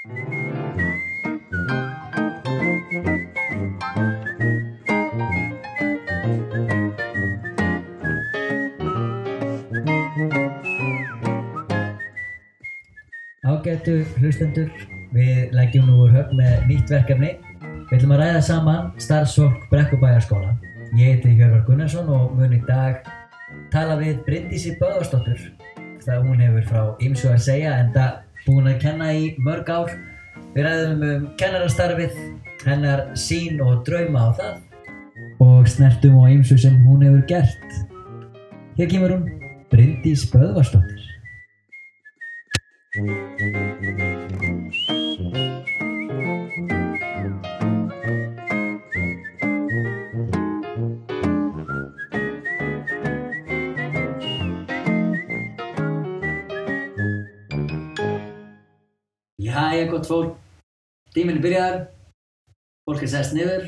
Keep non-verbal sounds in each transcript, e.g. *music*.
Ágætu hlustendur, við leggjum nú úr höfn með nýtt verkefni. Við ætlum að ræða saman starfsfólk Brekkubæjarskóla. Ég heiti Hjörvar Gunnarsson og mun í dag tala við Bryndísi Böðarsdóttur. Það hún hefur frá ymsu að segja en það búin að kenna í mörg ár. Við ræðum um kennarastarfið, hennar sín og drauma á það og snertum á ymsu sem hún hefur gert. Hér kemur hún, Bryndís Böðarsdóttir. Jæja, gott fólk. Tíminn er byrjaðar. Fólk er sest niður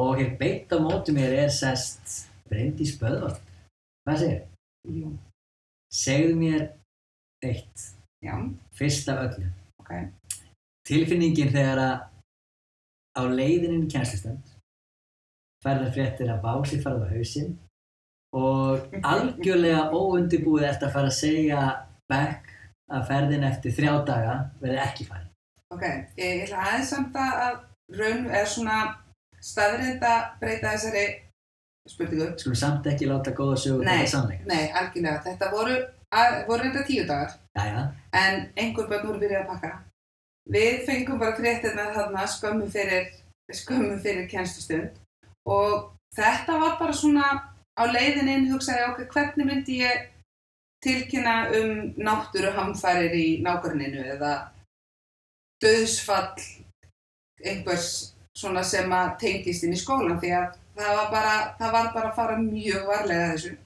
og hér beitt á móti mér er sest Bryndís Böðvart. Hvað segir? Jú, Segðu mér eitt, já, fyrst af öllu. ok. Tilfinningin þegar að á leiðinin kjænslustund ferðar fréttir að bási farið á hausinn og *laughs* algjörlega óundibúið eftir að fara að segja back að ferðin eftir þrjá daga verði ekki farið. Ok, ég ætla aðeins samt að raun er svona staðrind að breyta þessari spurningu. Skulum samt ekki láta góða sögur þetta sannleika. Nei, algjörlega. Þetta voru, voru reynda tíu dagar Jæja, en einhver börn voru byrjað að pakka. Við fengum bara fréttina þarna skömmu fyrir, skömmu fyrir kennslustund og þetta var bara svona á leiðin inn hugsaði ég, ok, hvernig myndi ég tilkynna um náttúru hamfærir í nákvæmninu eða döðsfall einhvers svona sem að tengist inn í skólan því að það var bara, það var bara að fara mjög varlega þessu.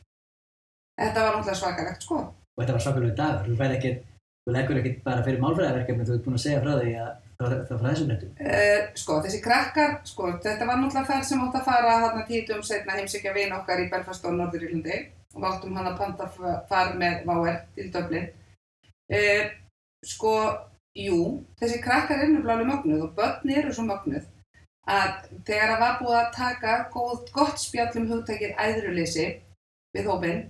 Þetta var náttúrulega svakalegt sko. og þetta var svakalega dagur. Þú færði ekkert, þú leggur ekkert bara fyrir málfræðaverkefni, þú ert búin að segja frá því að það var frá þessum nefndum. Uh, sko, þessi krakkar, sko, þetta var náttúrulega ferð sem átt að fara þarna títum setna heimsækja vin okkar í Belfast og Norður-Írlandi og áttum hann að panta far með VR til Dublin. Uh, sko, jú, þessi krakkar er nefnilega mögnuð og börn eru svo mögnuð að þegar það var búið að taka góð, gott spjall um hugtækið æðruleysi við hópinn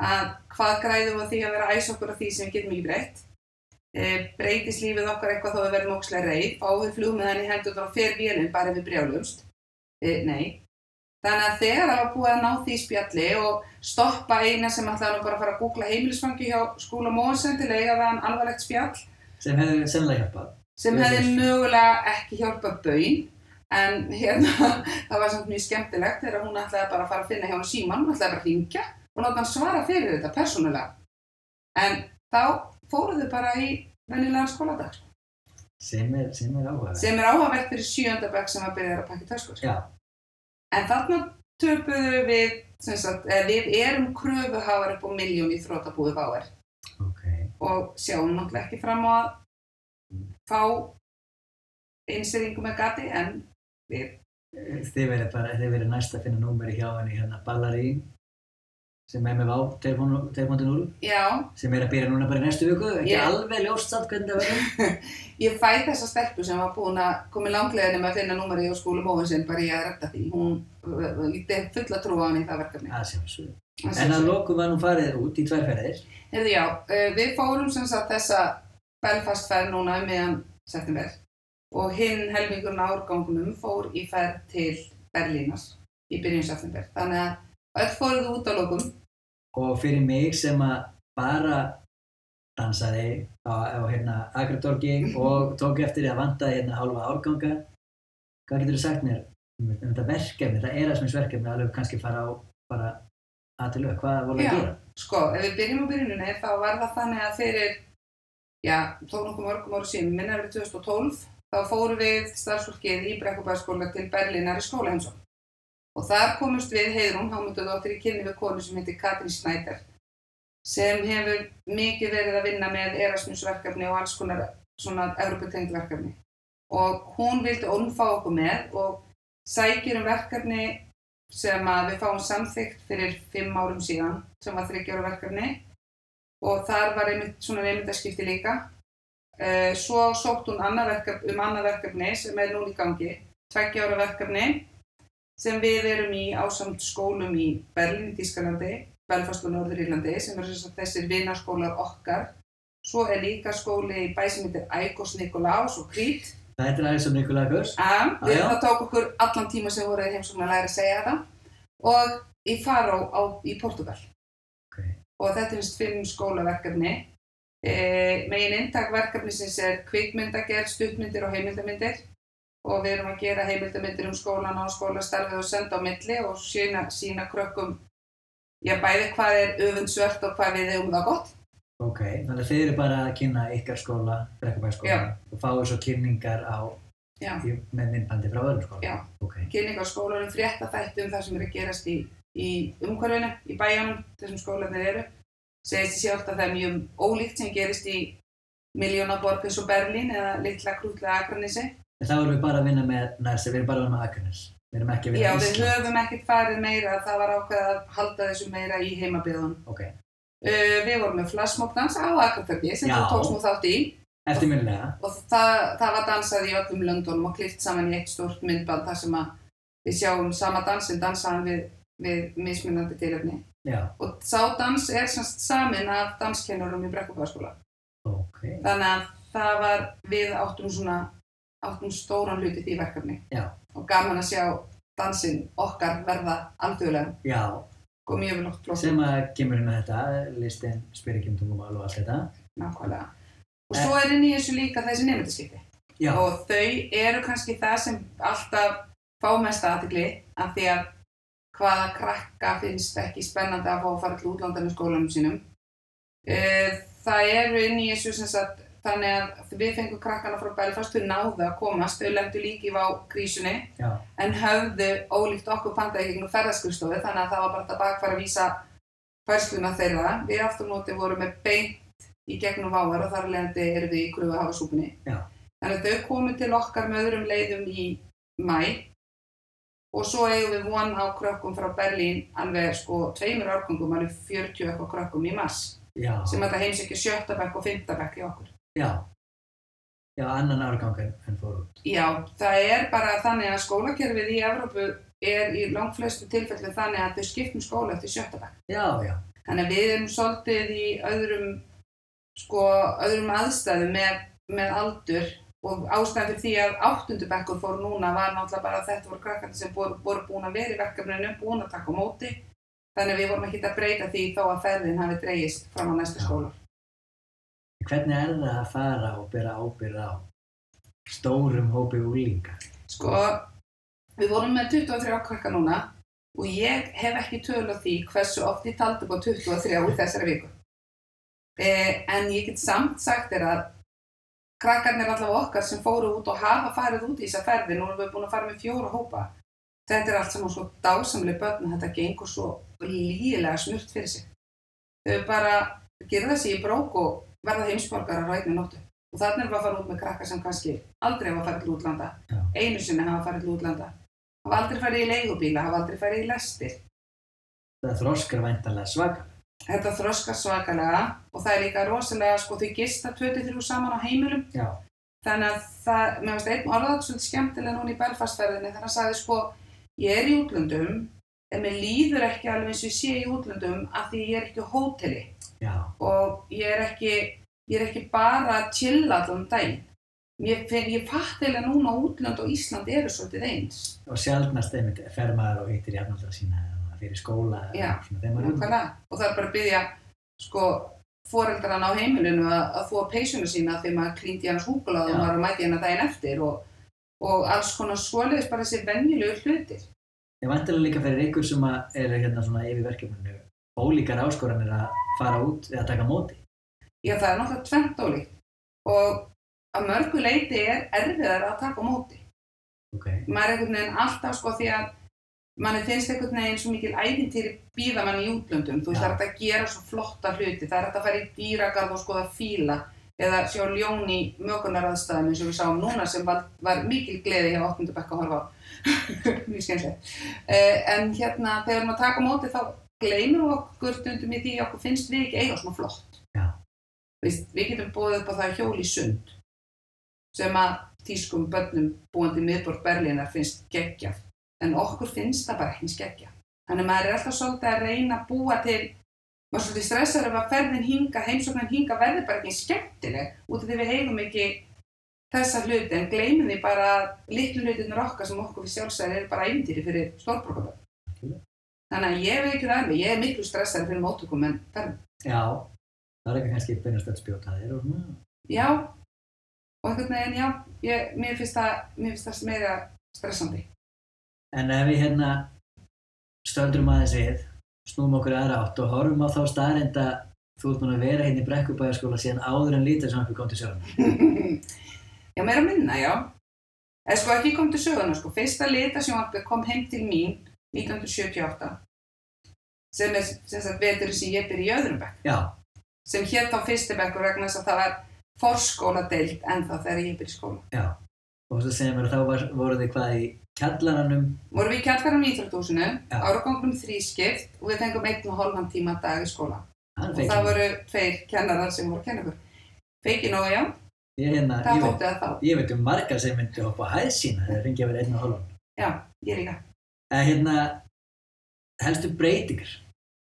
að hvað græðum við því að vera æs okkur á því sem getum ekki breytt e, breytist lífið okkar eitthvað þó að við verðum ókslega reið, fáum við flug með henni hendur og fer vélinn bara við brjálumst. E, nei. Þannig að þegar það var búið að ná því spjalli og stoppa eina sem ætlaði nú bara að fara að googla heimilisfangi hjá skúla Móðsson til að eiga það hann alvarlegt spjall Sem hefði sennilega hjálpað. sem hefði mögulega ekki hjálpað baun en hérna, *laughs* það var samt mjög skemmtilegt þegar hún ætlaði bara að fara að finna hjá hann síman, hún ætlaði bara að hringja og láta hann svara fyrir þetta persónulega. En þá fóruð þau bara í venjulegan skóladag. Sem er, sem er áhugaverð. sem er áhugavert fyrir sjöndabæk sem að byrja að pakka töskur. En þarna töpuðu við, sagt, eða við erum kröfuhafar upp á miljón í þrótabúið váer ok. og sjáum náttúrulega ekki fram á að fá einsýringu með gati en við Þið verið bara, þið verið næst að finna númeri hjá henni hérna Ballarín sem er með vá 2.0 Já, sem er að byrja núna bara í næstu viku ekki Já. alveg ljóst samt hvernig það verður *laughs* ég fæ þessa stelpu sem var búin að koma langlega með að finna númerið á skúlum óvinsinn bara ég að redda því. Hún, ég er fulla trú á hann í það verkefni. að sjálfsögðu. Að En að lokum var nú farið út í tværferðir Heyrðu já, uh, við fórum sem sagt þessa Belfast ferð núna um meðan september og hinn helmingurinn á árgangunum fór í ferð til Berlínas í byrjun september. Þannig að öll fóruð út á lokum. og fyrir mig sem að bara dansaði á, á hérna Akratorgi og *laughs* tók eftir að vantaði hérna hálfa árganga hvað getur þú sagt mér um þetta verkefni, það erasminsverkefni alveg kannski fara á bara aðtilög, hvað voru að Já. gera? Sko, ef við byrjum á byrjuninni þá var það þannig að fyrir, já, þó nokkuð mörgum ára síðan, minna verið 2012, þá fórum við starfsfólkið í Brekkubæðskóla til Berlínar í skólaheimsókn. Og þar komumst við Heiðrún, hámunduðóttir í kynni við konu sem heitir Katrín Snæder, sem hefur mikið verið að vinna með Erasmusverkefni og alls konar svona Evropatengt verkefni. Og hún vildi ornfá okkur með og sækir um verkefni sem að við fáum samþygt fyrir fimm árum síðan sem var þryggjára verkefni. Og þar var einmitt svona nefndaskipti líka. Uh, svo sótt hún annað verkefni, um annað verkefni sem er núna í gangi, tveggja ára verkefni sem við erum í ásamt skólum í Berlín í Þískalandi, Belfast og Norður Írlandi sem að þessir vinarskólar okkar. Svo er líka skóli í bæ sem heitir Ægos Nikolás og Krít. Það heitir um Nikolaugus. Um, við já. það tók okkur allan tíma sem voru heimsókn að læra að segja þetta. Og í Faró á, í Portugal. Ok. Og þetta er vist fimm skólaverkefni. E, megin inntak verkefnisins er kvikmyndagerð, stuttmyndir og heimildamindir og við erum að gera heimildamindir um skólan og skólastarfið og senda á milli og sína, sína krökkum já, bæði hvað er öfundsvört og hvað við hefum það gott. Ok, þannig að þið eru bara að kynna ykkar skóla, Brekkubæskóla og fáið svo kynningar á, í, með myndbandi frá öðrum skóla. Já. Ok, kynning á skólanum, frétta þætti um það sem er að gerast í, í umhverfinu, í bæjanum, þessum skólanir eru. Segist því sjálft að það er mjög ólíkt sem gerist í miljónaborg eins og Berlín eða litla krútlega Akranissi. En þá erum við bara að vinna með næst, við erum bara að vinna með Akranes. Við erum ekki að vinna Já, með við höfum ekkert farið meira, það var ákveð að halda þessu meira í heimabyðun. Ok, Uh, við vorum með flashmob-dans á Akratöki sem Já. þú tókst nú þátt í eftirminnilega. og það, það var dansað í öllum löndunum og klift saman í eitt stórt myndband þar sem við sjáum sama dansin dansaðan við, við mismunandi tilöfni. Já, Og sá dans er semst samin af danskennurum í Brekkubæðaskóla. ok. Þannig að það var, við áttum svona, áttum stóran hluti því verkefni. Já. Og gaman að sjá dansinn okkar verða alþjóðlega Já, og mjög vel oft flott. sem að kemur inn á þetta, listin, spyr ekki um tungumál og allt þetta. Nákvæmlega. Og svo er inn í þessu líka þessi nefndaskipti. Já, Og þau eru kannski það sem alltaf fá mest aðtikli af því að hvaða krakka finnst ekki spennandi að fá að fara til útlanda með skólanum sínum. Eh, Það eru inn í þessu sem sagt þannig að við fengum krakkana frá Belfast, þau náðu að komast, þau lendu líki á krísunni já, en höfðu ólíkt okkur pandaði gegnum ferðarskristofu þannig að það var bara þetta bakfæra að vísa færsluna þeirra. Við aftur á móti vorum með beint í gegnum váar og þar leðandi erum við í kröfu hafa súpunni. Já. Þannig að þau komu til okkar með öðrum leiðum í mæ og svo eigum við von á krökkum frá Berlín alveg sko tveimur árgangum, alveg 40 eitthvað krökkum í mars já, sem þetta heimsækja sjötta bekk og fymta bekk í okkur. Já. Já, annan árgang en, fór út. Já, það er bara þannig að skólakerfið í Evrópu er í langflestu tilfellum þannig að þau skiptum skóla eftir sjötta bekk. Já, já, Þannig að við erum svolítið í öðrum, sko, öðrum aðstæðum með, með aldur og ástæðan fyrir því að áttundu bekkur fór núna var náttúrulega bara að þetta voru krakkandi sem voru, voru búin að vera í verkefninu, búin að taka móti. Þannig að við vorum ekki að breyta því þó að ferðin hafi dreigist fram á næsta skóla. Hvernig er það að fara og bera ábyrð á stórum hópi úlinga? Sko, við vorum með 23 krakka núna og ég hef ekki tölu á því hversu oft ég taldi upp á 23 í þessari viku. Eh, en ég get samt sagt þér að krakkarnir allavega okkar sem fóru út og hafa farið út í þessa ferði, nú erum við búin að fara með fjóra hópa. Þetta er allt saman svo dásamlega börn þetta gengur svo lígilega smurt fyrir sig. Þau bara gera þessi í brók og verða heimsborgarar á einni nóttu. Og þannig er við að fara út með krakka sem kannski aldrei hafa farið til útlanda Já. einu sinni hafa farið til útlanda hafa aldrei farið í leigubíla, hafa aldrei farið í lestir Það þroskar væntanlega svaka. þetta þroskar svakalega og það er líka rosalega sko þau gista 23 saman á heimilum Já, þannig að það, mér finnst einn orðað svolítið skemmtilega núna í Belfastferðinni þegar hann sagði sko ég er í útlöndum en mér líður ekki alveg eins og ég sé í útlöndum af því ég er ekki á hóteli já, og ég er ekki, ég er ekki bara að chilla allan daginn ég, ég fatt eiginlega núna að útlönd og Ísland eru svolítið eins og sjálfnast einmitt fer maður og hittir jafnaldra sína eða fyrir skóla eða Já, svona þegar maður er úti. Nákvæmlega. Og það er bara að byggja sko, foreldrarna á heimilinu að, að þóa peysuna sína þegar maður klíndi hann súkulað Já. og maður mæti hann daginn eftir og, og alls konar svoleiðis bara þessi venjulegu hlutir. Ég vantilega líka fyrir ykkur sem eru hérna svona yfir verkefninu ólíkar áskoranir að fara út eða taka móti. Já, það er náttúrulega tvennt ólíkt og að mörgu leiti er erfiðar að taka móti. Ok, Maður er einhvern veginn alltaf sko því að manni finnst einhvern veginn svo mikil æfintýri býða mann í útlöndum. Þú er hægt að gera svo flotta hluti. Það er að fara í dýragarð og skoða fíla eða sjá ljón í mögunaraðstæðum eins og við sáum núna sem var, var mikil gleði hjá 8. bekka að horfa á. *laughs* Mjög skemmtilegt. Uh, en hérna, þegar að taka móti þá gleymum við okkur stundum í því okkur finnst við ekki eiga svona flott. Já. Veist, við getum búið upp á það hjól í sund sem að tískum börnum búandi miðbort Berlínar finnst geggjað en okkur finnst það bara ekki skeggja þannig að maður er alltaf svolítið að reyna að búa til er svolítið stressar ef að ferðin hinga, heimsóknan hinga verður bara ekki skemmtileg út af því við eigum ekki þessa hluti en gleymum því bara litlu hlutinur okkar sem okkur við sjálfsæðir er bara eindýri fyrir stórbrókaböð þannig að ég veit ekki það alveg, ég er miklu stressar fyrir móttökum en ferðin Já, það er ekki kannski beinast að spjóta þér og svona. Já, og einhvern veginn, já, ég, mér finnst það meira stressandi. En ef við hérna stöldrum aðeins við, snúum okkur aðra átt og horfum á þá staðrind að þú ert búin að vera hérna í Brekkubæjarskóla síðan áður en lítið sem við kom til sjóðan. já, meira minna, já. Eða sko ekki kom til söguna, sko. Fyrsta litasjónvarpið kom heim til mín 1978 sem er sem sagt veturinn sem ég byrja í öðrum bekk. Já, Sem hér þá fyrsti bekkur vegna þess að það var forskóladeild ennþá þegar ég byrja í skóla. já. Og þú segir mér að þá var, voruð þið hvað í kjallaranum, Vorum við í kjallarum í Íþróttúsinu, Já. áragangnum þrískipt og við fengum einn og hálfan tíma dag í skóla. Og það voru tveir kennarar sem voru að kenna okkur. Feikin og já, Ég, hérna, það þótti það þá. ég veit um margar sem myndi hoppa á hæð sína þegar fengið að vera einn og hálfan. Já, ég líka. En hérna, helstu breytingar,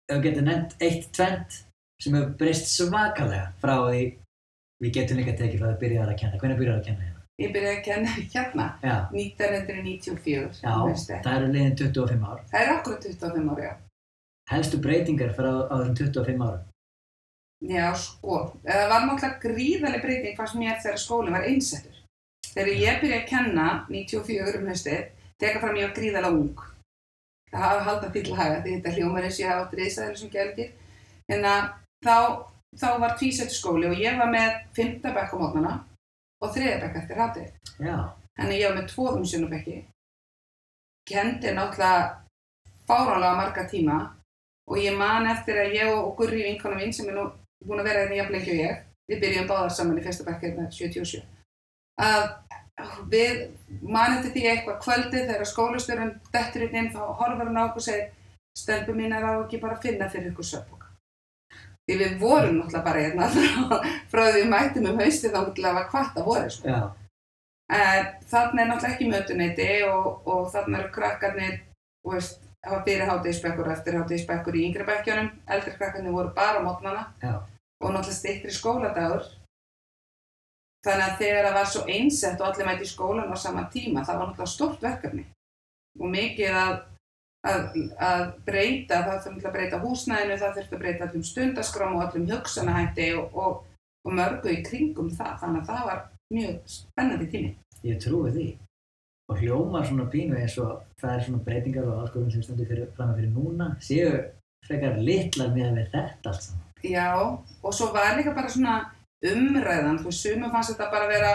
ef við getum nefnt eitt tvent sem hefur breyst svakalega frá því við getum líka tekið frá því að byrja að kenna. Hvernig byrjar að kenna hérna? Ég byrjaði að kenna *laughs* hérna Já, 1994. já, veistu. það eru liðin 25 ár. Það er okkur 25 ári, já. Helstu breytingar frá á þessum 25 árum. Já, sko. Það var náttúrulega gríðarlega breyting fannst mér þegar skólinn var einsettur. Þegar ég byrjaði að kenna 94 um haustið, teka fram ég var gríðarlega ung. Það hafa haldað til að haga því þetta hljómar eins og ég hafa átt reysaður sem gælgir. En að þá, þá var tvísettur skóli og ég var með 5. bekk á mótnana og 3. bekk eftir hátið. Þannig ég var með tvo umsjónubekki. Kendi náttúrulega fáránlega marga tíma og ég man eftir að ég og Gurri vinkona mín sem er nú búin að vera hérna jafn lengi og ég, við byrjum báðar saman í fyrsta bekki hérna 77, að við man eftir því eitthvað kvöldið þegar skólastjórun dettur inn inn þá horfur hann á okkur og segir stelpu mín er á ekki bara að finna fyrir ykkur söpboka. Því við vorum náttúrulega bara hérna *laughs* frá, frá því við mættum um haustið þá náttúrulega var kvart að voru sko. En þannig er náttúrulega ekki mötuneyti og, og þannig eru krakkarnir, þú veist, hafa fyrir hátegisbekkur og eftir hátegisbekkur í yngri bekkjunum. Eldri krakkarnir voru bara á mótnana og náttúrulega stittri skóladagur. Þannig að þegar það var svo einsett og allir mæti í skólan á sama tíma, það var náttúrulega stort verkefni. Og mikið að, að, að breyta, það þurfti að breyta húsnæðinu, það þurfti að breyta allum stundaskrám og allum hugsanahætti og, og, og mörgu í kringum það. Þannig að það var mjög spennandi tími. ég trúi því. Og hljómar svona pínu eins og það er svona breytingar og áskorun sem stendur fyrir, fram fyrir núna, séu frekar litlar með við þetta allt saman. Já, og svo var líka bara svona umræðan, þú veist, sumum fannst þetta bara vera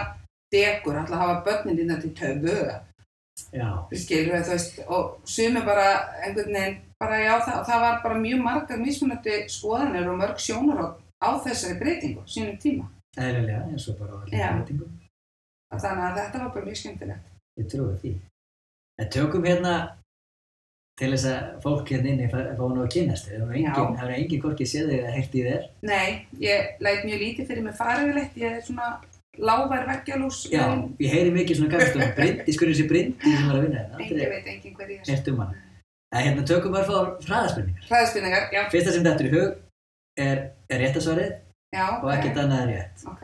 degur, alltaf að hafa börnin þín til töfu, Já, skilur þú veist, og sumum bara einhvern veginn, bara já, það, það var bara mjög margar mismunandi skoðanir og mörg sjónar á þessari breytingu, sínum tíma. eðlilega eins og bara á allir Já. breytingum. Þannig að þetta var bara mjög skemmtilegt. Ég trúi því. En tökum hérna til þess að fólk hérna inni fá fá nú að kynast þér. Það Já. engin, hefur engin hvorki séð þig að heyrt í þér. Nei, ég læt mjög lítið fyrir mig fara yfirleitt, ég er svona lávar veggjalús, Já, ég heyri mikið svona gafstum. Bryndi, skurður sér Bryndi sem var að vinna hérna. engin veit engin hver ég er. heyrt um hann. En hérna tökum bara fá hraðaspurningar. Hræðspinningar, já, Fyrsta sem þetta er í hug er, er réttasvarið já, og ekkert annað er rétt. Ok,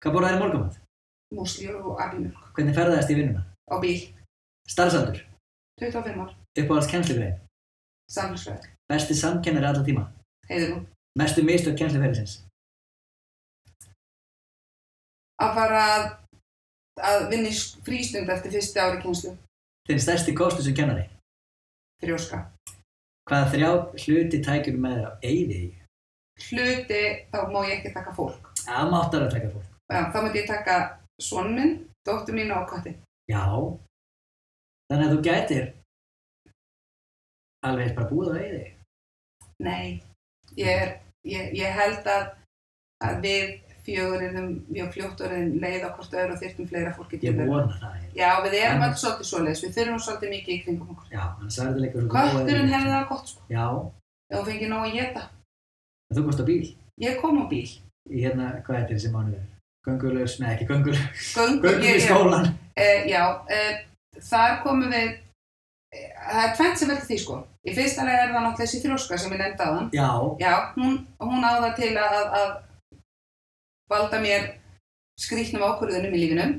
Hvað borðaði í morgumat? músli og abimjölk Hvernig ferðaðist í vinnuna? á bíl, Starfsaldur? 25 ár, Uppáhalds kennslugrein? samfélagsfræði, Besti samkennari allar tíma? heiður hún. Mestu mistök kennsluferðisins? Að fara að, í frístund eftir fyrsti ári kjenslu, Þinn stærsti kostur sem kennari? þrjóska. Hvaða þrjá hluti tækjum með þér á eyði? Hluti, þá má ég ekki taka fólk. Það máttar að taka fólk. Já, þá myndi ég taka son minn, dóttur mín og katti. Já. Þannig að þú gætir alveg bara búið á eyði. Nei, ég, er, ég, ég held að, að við fjögur erum mjög fljótt orðin leið á hvort öðru og þyrftum fleira fólki til Ég þeirra. vona það. Já, við erum En- alls svolítið svoleiðis, við þurfum svolítið mikið í kringum okkur. Já, hann sagði þetta líka svo Kötturinn hefði það gott sko, Já, ef hún fengið nóg að geta. en þú komst á bíl. Ég kom á bíl, í hérna, hvað heitir þessi mánuður? Göngulaus, nei ekki göngulaus, Göngum, *laughs* í skólan. Uh, já, uh, þar komum við, uh, það er tvennt sem veldur því sko. Í fyrsta lega er það náttúrulega þessi þróska sem ég nefndi á þann. Já, Já, hún, hún á það til að, að valda mér skrýtnum ákvörðunum í lífinum.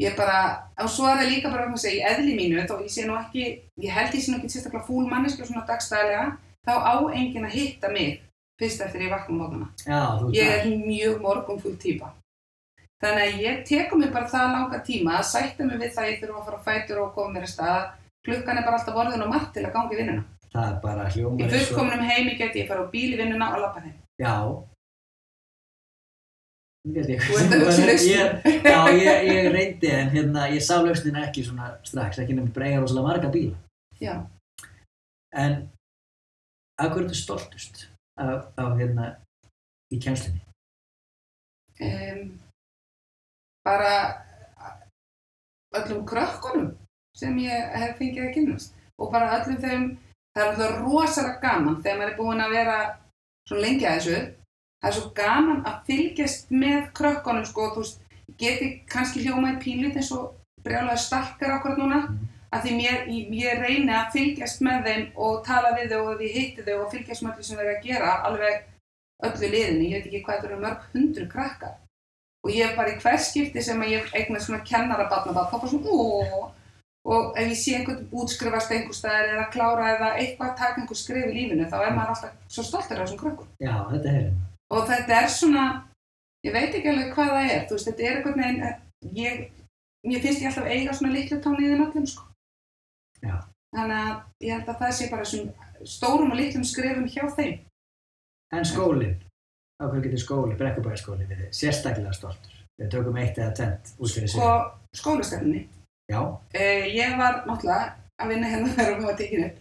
Ég bara, og svo er það líka bara að segja, í eðli mínu, þó ég sé nú ekki, ég held ég sé nú ekki sérstaklega fúl manneski og svona dagstæðlega, þá á enginn að hitta mig fyrst eftir ég vakna mótana. já, þú Ég er mjög morgunfull típa. Þannig að ég tekum mig bara það langa tíma að sætta mig við það að ég þurfa að fara á fætur og koma mér að stað. Klukkan er bara alltaf orðin og margt til að ganga í vinnuna. það er bara Í hljómar eins og- fullkomunum heimi geti ég fara á bíl í vinnuna og lappa þeim. Já. Ég- Þú að. Ég- Já, ég, ég reyndi en hérna, ég sá lausnina ekki svona strax, ekki nefnir breyga rosalega marga bíla. Já. En af hverju ertu stoltust af, af hérna í kjænslunni? Um, bara öllum krökkunum sem ég hef fengið að kynast og bara öllum þeim, það er alltaf rosalega gaman þegar maður er búinn að vera svo lengi að þessu það er svo gaman að fylgjast með krökkunum sko, þú veist, geti kannski hljómaði pílit eins og brjálaði stalkar akkurat núna að því mér, ég, reyni að fylgjast með þeim og tala við þau og ég hitti þau og fylgjast með öllu sem eru að gera alveg öllu liðinni, ég veit ekki hvað þetta eru mörg hundru krakkar. Og ég er bara í hvers skipti sem að ég eignast svona kennara batna þá bara svona óóó og ef ég sé einhvern útskrifast einhver staðar eða klára eða eitthvað að taka einhver skrif í lífinu þá er maður alltaf svo stoltur af þessum krökkum. Já, þetta er. Og þetta er svona ég veit ekki alveg hvað það er. Veist, þetta er einhvern veginn ég, mér finnst ég alltaf eiga svona litlu tóni í þeim öllum sko. Þannig að ég held að það sé bara svona stórum og litlum skrifum hjá þeim. En skólinn, af hverju getur skóli, brekkubæðarskóli verið sérstaklega stoltur? Við tökum eitt eða tvent út fyrir sig. sko skólastefninni Já, Eh, ég var náttúrulega að vinna hérna *laughs* þegar hún var tekin upp.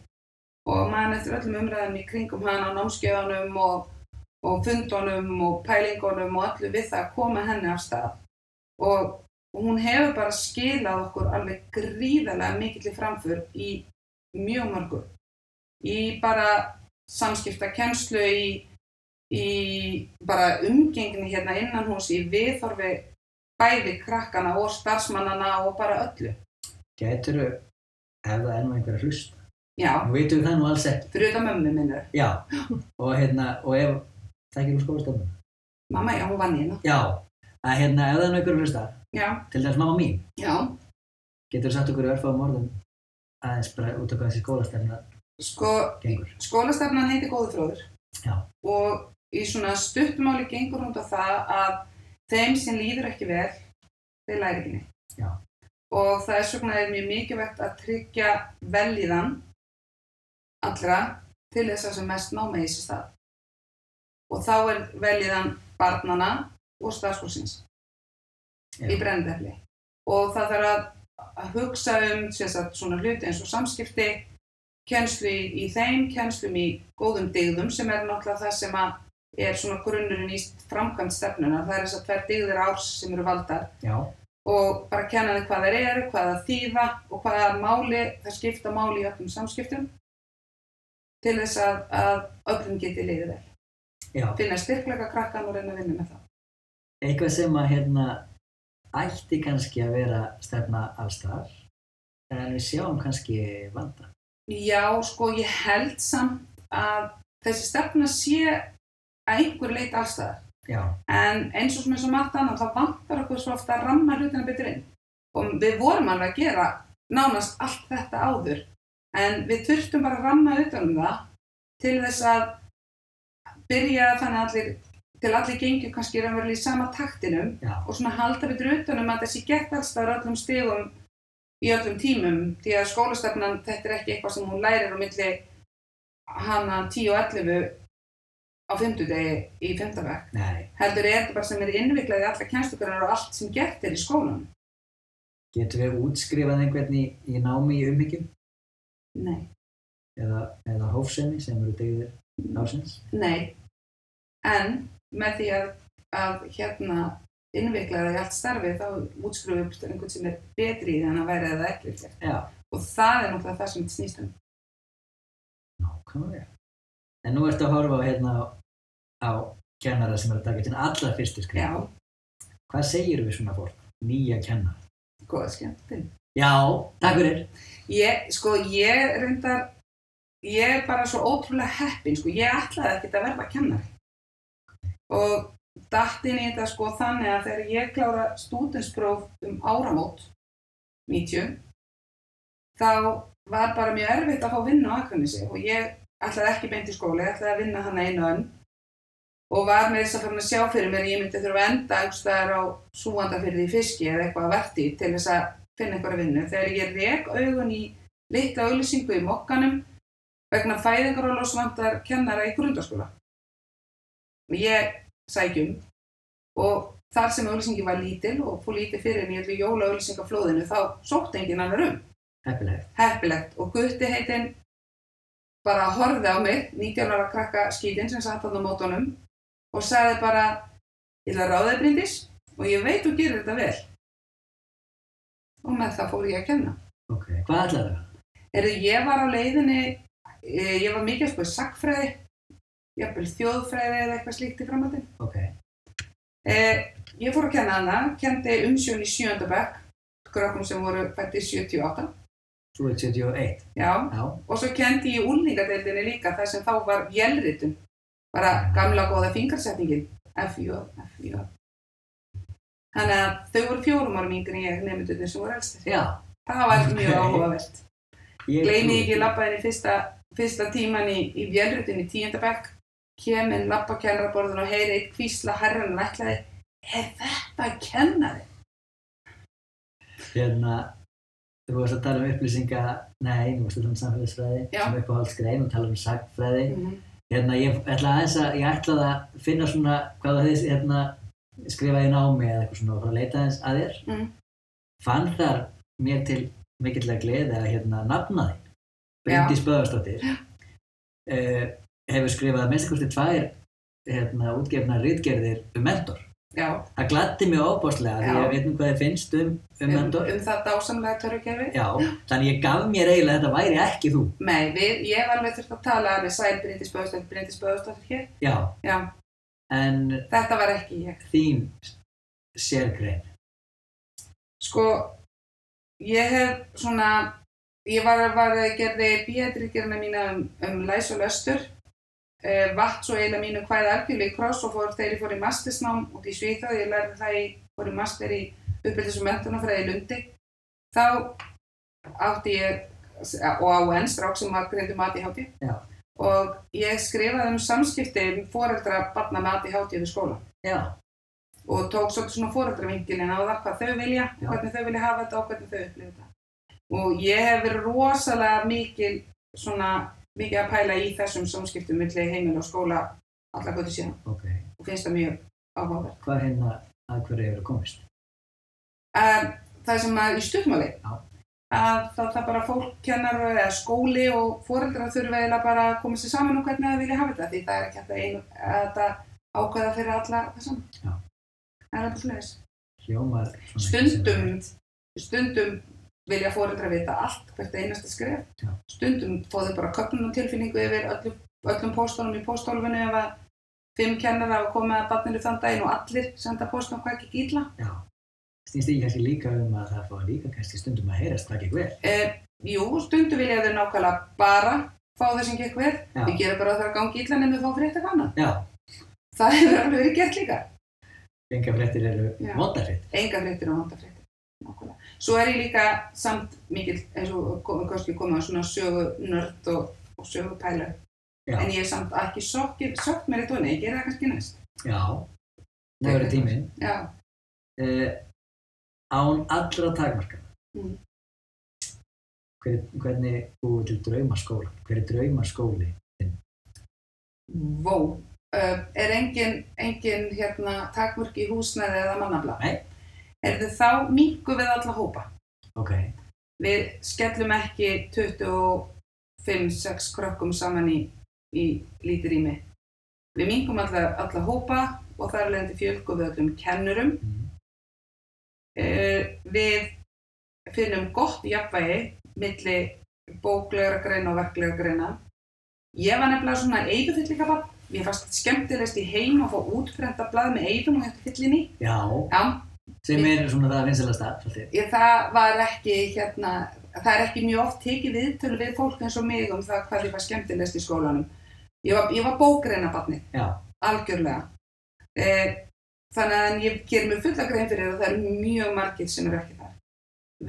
Og mann eftir öllum umræðum í kringum hann á námskeiðunum og, og fundunum og pælingunum og öllu við það að koma henni af stað og, og hún hefur bara skilað okkur alveg gríðarlega mikill í framför í mjög mörgu í bara samskipta kennslu í, í bara umgengni hérna innan hús í viðhorfi bæði krakkana og starfsmannana og bara öllu gætur ef það er nú einhver að hlusta. Já, Nú veitum við það nú alls ekki. fyrir utan mömmu minnur. Já, *gasps* og hérna, og ef, það ekki úr skólastofnum. Mamma, já, hún vann í hérna. Já, að hérna, ef það er að hlusta, til dæmis mamma mín, já. getur sagt okkur í örfáum orðum aðeins bara út af hvað þessi skólastefna Sko, gengur. skólastefnan heiti Góður fróður. Já. Og í svona stuttmáli gengur hún á það að þeim sem líður ekki vel, þeir læri ekki neitt. Já. Og það er svona mjög mikilvægt að tryggja velíðan allra til þess að sem mest náma í þessi stað. Og þá er velíðan barnana og starfsfólksins. í Já, brennendefli og það þarf að, að hugsa um sagt, svona hluti eins og samskipti kennslu í, í þeim, kennslum í góðum dygðum sem er náttúrulega það sem að er svona grunnurinn í framkvæmt stefnuna, það er þess að tvær dygðir árs sem eru valdar já, og bara kenna þið hvað þeir eru, hvað það þýða og hvaða máli, það skipta máli í öllum samskiptum til þess að, að öllum geti liðið vel. Já. Finna styrkleika krakkan og reyna að vinna með það. Eitthvað sem að hérna ætti kannski að vera stefna allstar, en við sjáum kannski vanda. Já, sko, ég held samt að þessi stefna sé að einhver leit allstæðar. Já, En eins og sem eins og margt annað, þá vantar okkur svo ofta að ramma hlutina betur inn. Og við vorum alveg að gera nánast allt þetta áður. En við þurftum bara að ramma utan um það til þess að byrja þannig að allir, til allir gengjum kannski raunverulega í sama taktinum já, og svona halda betur utan um að þessi gett allstæðar öllum stigum í öllum tímum. Því að skólastefnan þetta er ekki eitthvað sem hún lærir á milli hana 10 og 11 á 50 degi í 5. vekk heldur er þetta bara sem er innviklað í alla kjænstugurinnar og allt sem gert er í skólanum. Getum við útskrifað einhvern í, í námi í umhyggjum nei, eða, eða hófsemi sem eru degðir ásins? nei en með því að, að hérna innviklaði í allt starfi þá útskrifum við einhvern sem er betri í því að væri eða ekki Já, og það er náttúrulega það sem þetta snýst um nákvæmlega. En nú ertu að horfa á hérna á kennara sem er að taka til allra fyrstu skrif. Já, Hvað segir við svona fólk? Nýja kennara. góða skemmtinn. Já, takk fyrir. Ég, sko, ég reyndar, ég er bara svo ótrúlega heppin, sko, ég ætlaði ekkert að verða kennari. Og datt inn í þetta, sko, þannig að þegar ég klára stúdenspróf um áramót, 90, þá var bara mjög erfitt að fá vinnu á Akranesi og ég ætlaði ekki beint í skóla, ég ætlaði að vinna hana einu önn og var með þess að fara að sjá fyrir mér ég myndi þurfa að enda einhverstaðar á súandafyrði í fiski eða eitthvað að verti til þess að finna einhverja vinnu. Þegar ég rek augun í litla auðlýsingu í mokkanum vegna fæðingar og losvandar kennara í grundaskóla. Ég sækjum og þar sem auðlýsingi var lítil og fór lítið fyrir en ég ætlu jóla auðlýsingaflóðinu þá sótt enginn annar um. Heppilegt. Heppilegt og gutti heitinn bara horfði á mig, 19 ára krakka skítinn sem satt á mótunum og sagði bara, ég ætla að ráða þig Bryndís og ég veit þú gerir þetta vel. Og með það fór ég að kenna. Ok, hvað ætlaðu það? Erðu, ég var á leiðinni, ég var mikið sko í sagfræði, jafnvel þjóðfræði eða eitthvað slíkt í framhaldin. Ok, Eh, ég fór að kenna hana, kendi umsjón í sjönda bekk, krökkum sem voru fættið 78, þú ert 71. já, Já, og svo kendi ég úlningadeildinni líka þar sem þá var vélritun, bara gamla góða fingarsetningin, FJ, FJ. Þannig að þau voru fjórum árum yngri en ég nefndunir sem voru elstir. já. Það var mjög. Ég Gleimi ekki labbaðin í fyrsta, fyrsta tíman í, í vélritun í tíundabekk, kemur labba kennaraborðin og heyri eitt kvísla herran og ætlaði, er þetta kennari? Hérna, þú varst að tala um upplýsinga, nei, þú varst að tala um samfélagsfræði, sem uppáhaldsgrein og tala um sagfræði. Mm Hérna, ég ætla aðeins að, ég ætlaði að finna svona, hvað það þið, hérna, skrifa í námi eða eitthvað svona og fara að leita aðeins að þér. Mm. Fann þar mér til mikillega gleði að hérna nafna þig. Bryndís Böðarsdóttir uh, hefur skrifað að minnst kosti tvær hérna, útgefna rítgerðir um mentor. Já, Það gladdi mig óbáslega því að ég veit nú hvað þið finnst um, um um, mentor. um það dásamlega törrukerfi. Já, þannig ég gaf mér eiginlega að þetta væri ekki þú. Nei, við, ég hef alveg þurft að tala við Sæl Bryndís Böðstóttir, Bryndís Böðstóttir hér. Já, Já, en þetta var ekki ég. þín sérgrein. Sko, ég hef svona, ég var, var gerði bíættirgerna mína um, um læs og löstur, uh, vatt svo eiginlega mínu hvæði algjörlega í kross og fór þegar ég fór í mastersnám út í Svíþjóð, ég lærði það í, fór í master í uppbyldis og mentunafræði í Lundi. Þá átti ég, og á enn strák sem var greindum ADHD, Já. og ég skrifaði um samskipti um foreldra barna með ADHD við skóla. Já, og tók svolítið svona fóreldravinkilin á það hvað þau vilja, Já. hvernig þau vilja hafa þetta og hvernig þau upplifa þetta. Og ég hef verið rosalega mikil, svona, mikið að pæla í þessum samskiptum milli heimil og skóla alla götu síðan ok. og finnst það mjög áhugavert. Hvað hérna að hverju hefur komist? Um, það sem að í stutmáli, Já. að það, það bara fólk kennar eða skóli og foreldrar þurfa eiginlega bara að koma sér saman um hvernig þau vilja hafa þetta því það er ekki að einu, að þetta ákveða fyrir alla það. Já. Það er. Hljómar svona stundum, stundum vilja fóreldra vita allt, hvert einasta skref. Stundum fóðu bara köpnum tilfinningu yfir öllum, öllum póstunum í póstólfinu ef að fimm kennara hafa komið að barninu þann daginn og allir senda póstum hvað ekki illa. Já. Snýst ekki kannski líka um að það fá líka kannski stundum að heyrast hvað gekk vel. Eh, jú, stundum vilja þau nákvæmlega bara fá það sem gekk vel. Við gerum bara það að gangi illa nefnum þá annað. Já, Það hefur alveg verið gert líka. enga fréttir eru vondafrétt. Enga fréttir og vandafréttir. Nákvæmlega. Svo er ég líka samt mikill, eins og kom- kannski komið á svona sögunörd og, og sögupælu. Já. En ég er samt ekki sokkt mér og nei, ég gera það kannski næst. Já, það verður tíminn. Já, Uh, án allra takmarkana. Mm. Hver, hvernig búið til draumaskóla? Hver er draumaskóli? vó. Uh, er engin, engin hérna, takmörk í húsnæði eða mannabla? Nei. Er þið þá mingu við alla hópa? Ok, Við skellum ekki 25-6 krökkum saman í, í lítið rými. Við mingum alla, alla hópa og þar leðandi fjölgu við öllum kennurum. mm. Uh, við finnum gott jafnvægi milli bóklegra greina og verklegra greina. Ég var nefnilega svona eituþyllika barn Mér fannst skemmtilegst í heim að fá útprenta blað með eifum og hætti fyllin í. Já, Já, sem er svona það vinsalasta, svolítið. ég, það var ekki, hérna, það er ekki mjög oft tekið viðtölu við fólk eins og mig um það hvað ég var skemmtilegst í skólanum. Ég var, ég var bókreina barni, Já, algjörlega. Eh, þannig að ég ger mér fulla grein fyrir að það eru mjög margir sem eru ekki þar.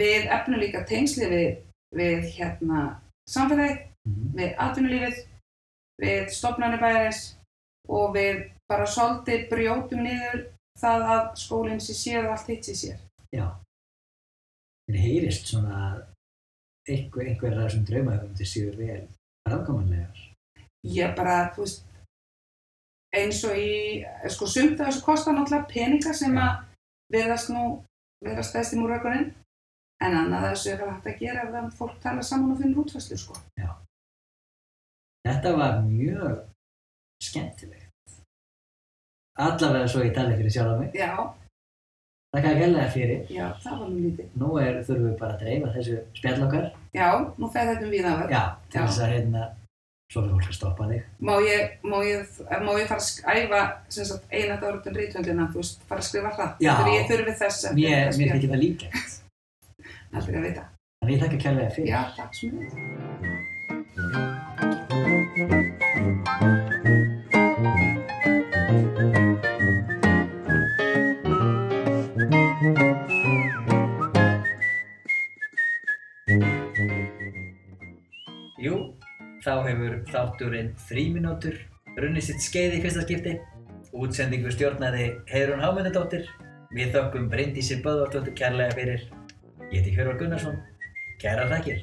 Við efnum líka tengsli við, við hérna, samfélagið, mhm, við atvinnulífið, við stofnarnir bæjarins og við bara svolítið brjótum niður það að skólinn sé sér og allt hitt sé sér. já. En heyrist svona að einhver, einhver af þessum draumahöfum til síður vel ráðkomanlegar. Ég bara, þú veist, eins og í, sko, sumt af þessu kostar náttúrulega peninga sem Já. að verðast nú, verðast stæðst í múrökunin, en annað þessu er hægt að gera ef það fólk tala saman og finnur útfæslu, sko. Þetta var mjög skemmtilegt. Allavega svo ég tali fyrir sjálf mig. Já, Þakka að gælega fyrir. já, það var nú lítið. Nú er, þurfum við bara að dreifa þessu spjall okkar. Já, nú fer þetta um viðanverð. Já, til Já. þess að hérna, svo fyrir fólk að stoppa þig. Má ég, má ég, má ég fara að skæfa sem sagt, eina dárutun rítvöndina, þú veist, fara að skrifa hratt. Já. Þegar ég þurfi þess Mér, þetta mér spjall. þykir það líka. *laughs* Aldrei að vita. Þannig ég þakka kærlega fyrir. Já, takk hefur þátturinn fríminútur runnið sitt skeið í fyrsta skipti. Útsendingu stjórnaði Heiðrún Hámyndadóttir. Við þökkum Bryndísi Böðvarsdóttir kærlega fyrir. Ég heiti Hjörvar Gunnarsson. Kæra þakkir.